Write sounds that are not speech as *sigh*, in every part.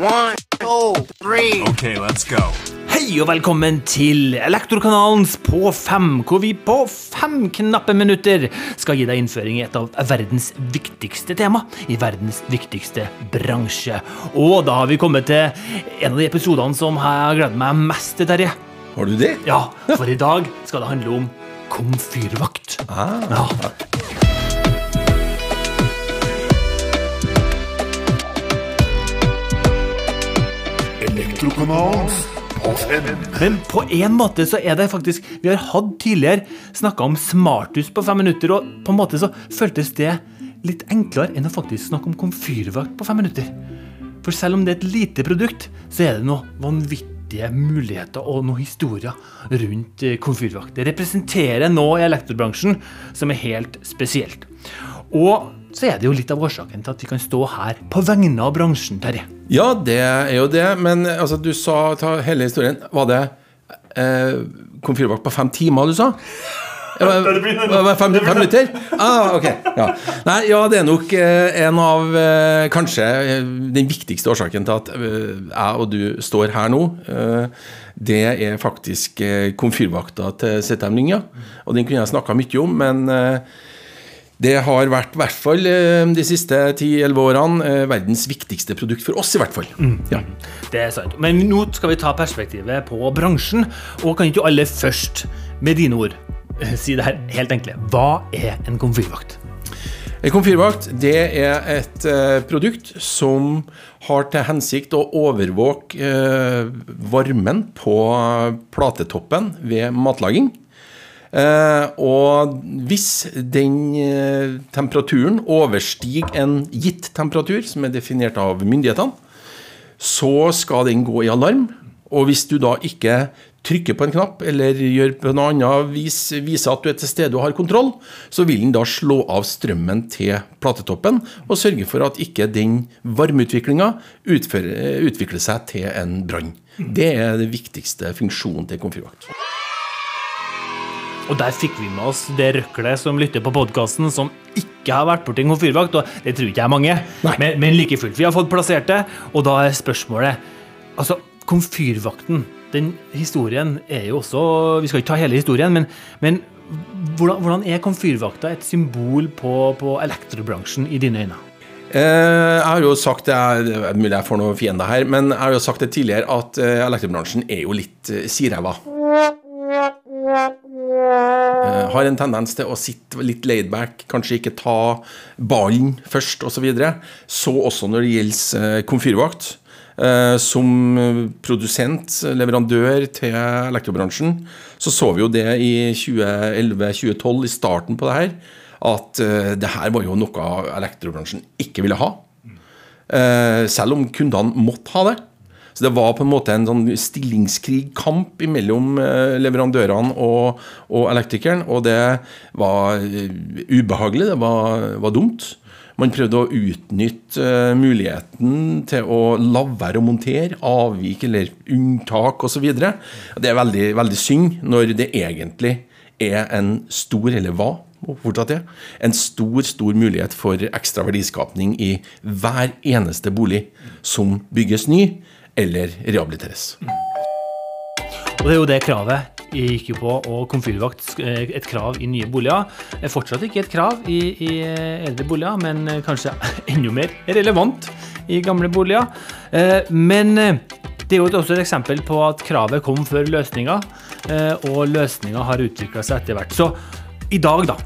One, two, three. Okay, let's go. Hei og velkommen til Elektrokanalens På fem, hvor vi på fem knappe minutter skal gi deg innføring i et av verdens viktigste tema, i verdens viktigste bransje. Og da har vi kommet til en av de episodene som jeg har gledet meg mest til, Terje. Har du det? Ja, for i dag skal det handle om komfyrvakt. Ja. Elektrokanalens på. Men på en måte så er det faktisk Vi har hatt tidligere snakka om smarthus på fem minutter, og på en måte så føltes det litt enklere enn å faktisk snakke om komfyrvakt på fem minutter. For selv om det er et lite produkt, så er det noen vanvittige muligheter og noen historier rundt eh, komfyrvakt. Det representerer noe i elektrobransjen som er helt spesielt. Og så er det jo litt av årsaken til at vi kan stå her på vegne av bransjen, Terje. Ja, det er jo det, men altså, du sa ta hele historien. Var det eh, komfyrvakt på fem timer, du sa? *laughs* Fem, fem minutter? Ah, ok. Ja. Nei, ja, det er nok eh, en av eh, kanskje eh, den viktigste årsaken til at jeg og du står her nå. Det er faktisk komfyrvakta til Lyngja. Og den kunne jeg snakka mye om, men det har vært, i hvert fall eh, de siste 10-11 årene, eh, verdens viktigste produkt for oss, i hvert fall. Ja. Det er sant. Men nå skal vi ta perspektivet på bransjen. Og kan ikke alle først, med dine ord, eh, si det her helt enkle. Hva er en komfyrvakt? En komfyrvakt det er et eh, produkt som har til hensikt å overvåke eh, varmen på platetoppen ved matlaging. Eh, og hvis den eh, temperaturen overstiger en gitt temperatur, som er definert av myndighetene, så skal den gå i alarm. Og hvis du da ikke trykker på en knapp eller gjør på noe annet vis, viser at du er til stede og har kontroll, så vil den da slå av strømmen til platetoppen og sørge for at ikke den varmeutviklinga utvikler seg til en brann. Det er den viktigste funksjonen til komfyrvakt. Og der fikk vi med oss det røklet som lytter på podkasten, som ikke har vært borti en komfyrvakt. Og det tror ikke jeg er mange, men, men like fullt. Vi har fått plassert det, og da er spørsmålet Altså, komfyrvakten, den historien er jo også Vi skal ikke ta hele historien, men, men hvordan, hvordan er komfyrvakta et symbol på, på elektrobransjen i dine øyne? Eh, jeg har jo sagt det, er- mulig jeg får noen fiender her, men jeg har jo sagt det tidligere at eh, elektrobransjen er jo litt eh, siræva. Eh, har en tendens til å sitte litt laidback, kanskje ikke ta ballen først osv. Så, videre. så også når det gjelder eh, komfyrvakt. Eh, som produsent, leverandør til elektrobransjen, så så vi jo det i 2011-2012, i starten på det her, at eh, det her var jo noe elektrobransjen ikke ville ha. Eh, selv om kundene måtte ha det. Så det var på en måte en sånn stillingskrig, kamp mellom eh, leverandørene og, og elektrikeren. Og det var eh, ubehagelig, det var, var dumt. Man prøvde å utnytte eh, muligheten til å la være å montere, avvik eller unntak osv. Det er veldig, veldig synd når det egentlig er en stor, eller hva, fortsatt det, en stor, stor mulighet for ekstra verdiskapning i hver eneste bolig som bygges ny eller rehabiliteres. Og det er jo det kravet gikk jo på, og komfyrvakt eh, et krav i nye boliger. Er fortsatt ikke et krav i, i eldre boliger, men eh, kanskje *laughs* enda mer relevant i gamle boliger. Eh, Men eh, det er jo også et eksempel på at kravet kom før løsninga, eh, og løsninga har utvikla seg etter hvert. Så i dag, da.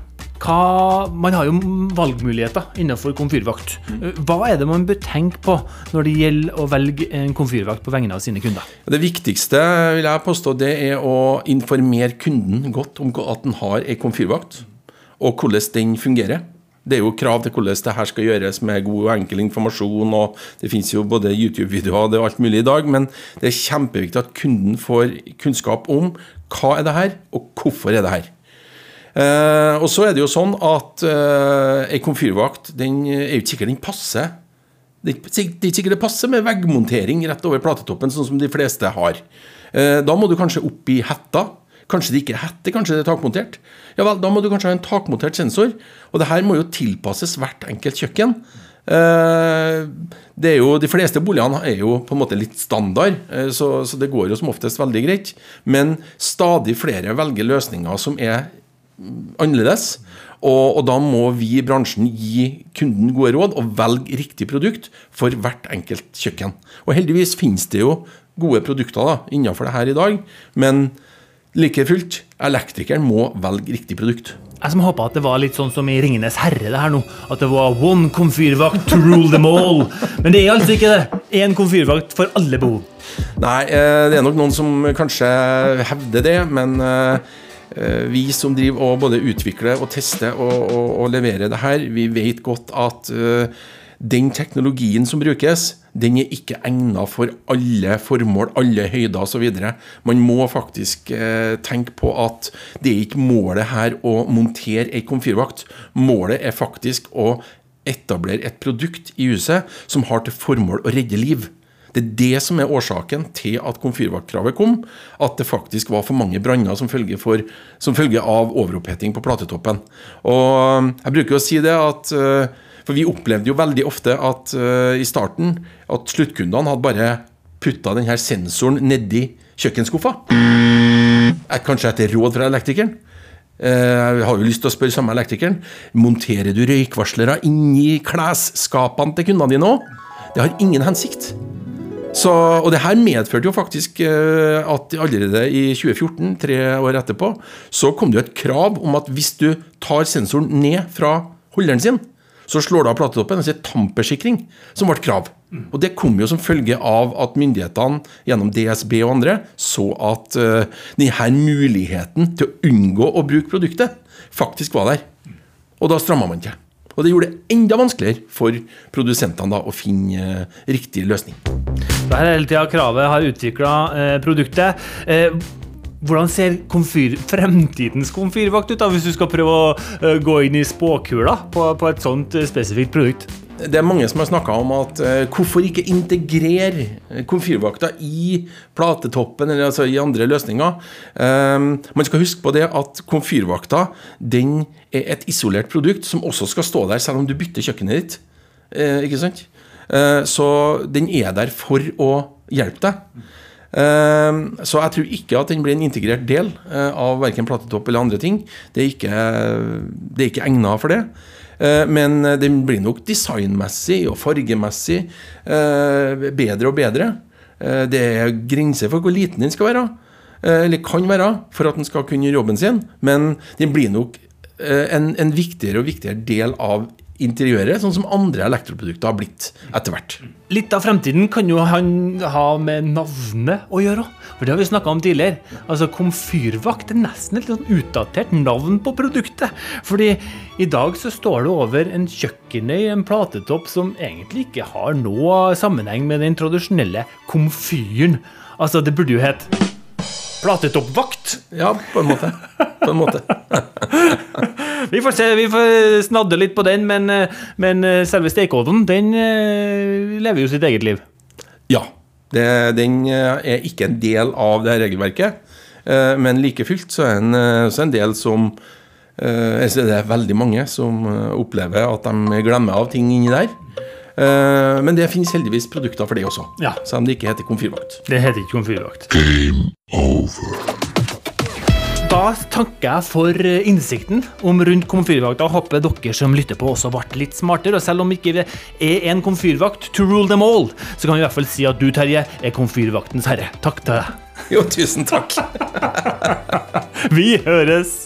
Hva, man har jo valgmuligheter innenfor komfyrvakt. Eh, Hva er det man bør tenke på når det gjelder å velge en komfyrvakt på vegne av sine kunder? Det viktigste vil jeg påstå, det er å informere kunden godt om at den har en komfyrvakt, og hvordan den fungerer. Det er jo krav til hvordan det her skal gjøres med god og enkel informasjon. og Det finnes jo både YouTube-videoer og alt mulig i dag, men det er kjempeviktig at kunden får kunnskap om hva er det her, og hvorfor er det her. Eh, og så er det jo sånn at eh, ei komfyrvakt den er jo ikke sikkert den passer. Det er ikke er sikkert det passer med veggmontering rett over platetoppen, sånn som de fleste har. Eh, da må du kanskje opp i hetta. Kanskje det ikke er hette, kanskje det er takmontert. Ja vel, Da må du kanskje ha en takmontert sensor. Og det her må jo tilpasses hvert enkelt kjøkken. Eh, det er jo, De fleste boligene er jo på en måte litt standard, eh, så, det går jo som oftest veldig greit. Men stadig flere velger løsninger som er annerledes. Og, og, da må vi i bransjen gi kunden gode råd og velge riktig produkt for hvert enkelt kjøkken. Og heldigvis finnes det jo gode produkter da, innenfor det her i dag, men like fullt, elektrikeren må velge riktig produkt. Jeg som håpa at det var litt sånn som i 'Ringenes herre', det her nå. At det var one komfyrvakt to rule them all. Men det er altså ikke det. Én komfyrvakt for alle behov. Nei, eh, det er nok noen som kanskje hevder det, men eh, vi som driver og både utvikler og tester og, og, og leverer det her, vi vet godt at uh, den teknologien som brukes, den er ikke egnet for alle formål, alle høyder osv. Man må faktisk uh, tenke på at det er ikke målet her å montere ei komfyrvakt. Målet er faktisk å etablere et produkt i huset som har til formål å redde liv. Det er det som er årsaken til at komfyrvaktkravet kom. At det faktisk var for mange branner som, som, følge av overoppheting på platetoppen. Og jeg bruker å si det at eh, For vi opplevde jo veldig ofte at uh, i starten at sluttkundene hadde bare putta denne sensoren nedi kjøkkenskuffa. Kanskje etter råd fra elektrikeren. Eh, jeg har jo lyst til å spørre samme elektrikeren. Monterer du røykvarslere inni klesskapene til kundene dine òg? Det har ingen hensikt. Så, og det her medførte jo faktisk eh, at allerede i 2014, tre år etterpå, så kom det jo et krav om at hvis du tar sensoren ned fra holderen sin, så slår du av platetoppen. Altså tampersikring, som ble krav. Og det kom jo som følge av at myndighetene gjennom DSB og andre så at uh, denne muligheten til å unngå å bruke produktet faktisk var der. Og da stramma man til. Og det gjorde det enda vanskeligere for produsentene da, å finne uh, riktig løsning. Det er hele tida kravet har utvikla eh, produktet. Eh, hvordan ser komfyr, fremtidens komfyrvakt ut, da, hvis du skal prøve å uh, gå inn i spåkula på, på et sånt uh, spesifikt produkt? Det er mange som har snakka om at uh, hvorfor ikke integrere komfyrvakta i platetoppen eller altså i andre løsninger. man skal huske på det at komfyrvakta den er et isolert produkt som også skal stå der selv om du bytter kjøkkenet ditt. ikke sant? Eh, så den er der for å hjelpe deg. Eh, så jeg tror ikke at den blir en integrert del eh, av verken platetopp eller andre ting. Det er ikke, det er ikke egna for det. Men den blir nok designmessig og fargemessig bedre og bedre. Det er grenser for hvor liten den skal være, eller kan være, for at den skal kunne gjøre jobben sin. Men den blir nok en, en viktigere og viktigere del av interiøret, sånn som andre elektroprodukter har blitt etter hvert. Litt av fremtiden kan jo han ha med navnet å gjøre. For det har vi snakka om tidligere. Altså Komfyrvakt er nesten et sånn utdatert navn på produktet. Fordi i dag så står det over en kjøkkenøy, en platetopp som egentlig ikke har noe sammenheng med den tradisjonelle komfyren. Altså, det burde jo hete platetoppvakt. Ja, på en måte. På en måte. *laughs* vi får se, vi får snadde litt på den, men, men selve stekeovnen, den eh, lever jo sitt eget liv. Ja. Det, den eh, er ikke en del av det her regelverket, eh, men like fullt så er en, en del som Det er veldig mange som opplever at de glemmer av ting inni der. Uh, men det finnes heldigvis produkter for det også. Ja. Selv om det ikke heter komfyrvakt. Det heter ikke komfyrvakt. Game over. Da takker jeg for eh, innsikten om rundt komfyrvakta. Håper dere som lytter på også ble litt smartere. Og selv om ikke det er en komfyrvakt to rule them all, så kan vi i hvert fall si at du, Terje, er komfyrvaktens herre. Takk til deg. Jo, tusen takk. *laughs* vi høres.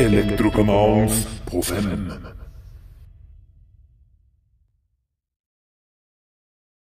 Elektrokanalen på fem.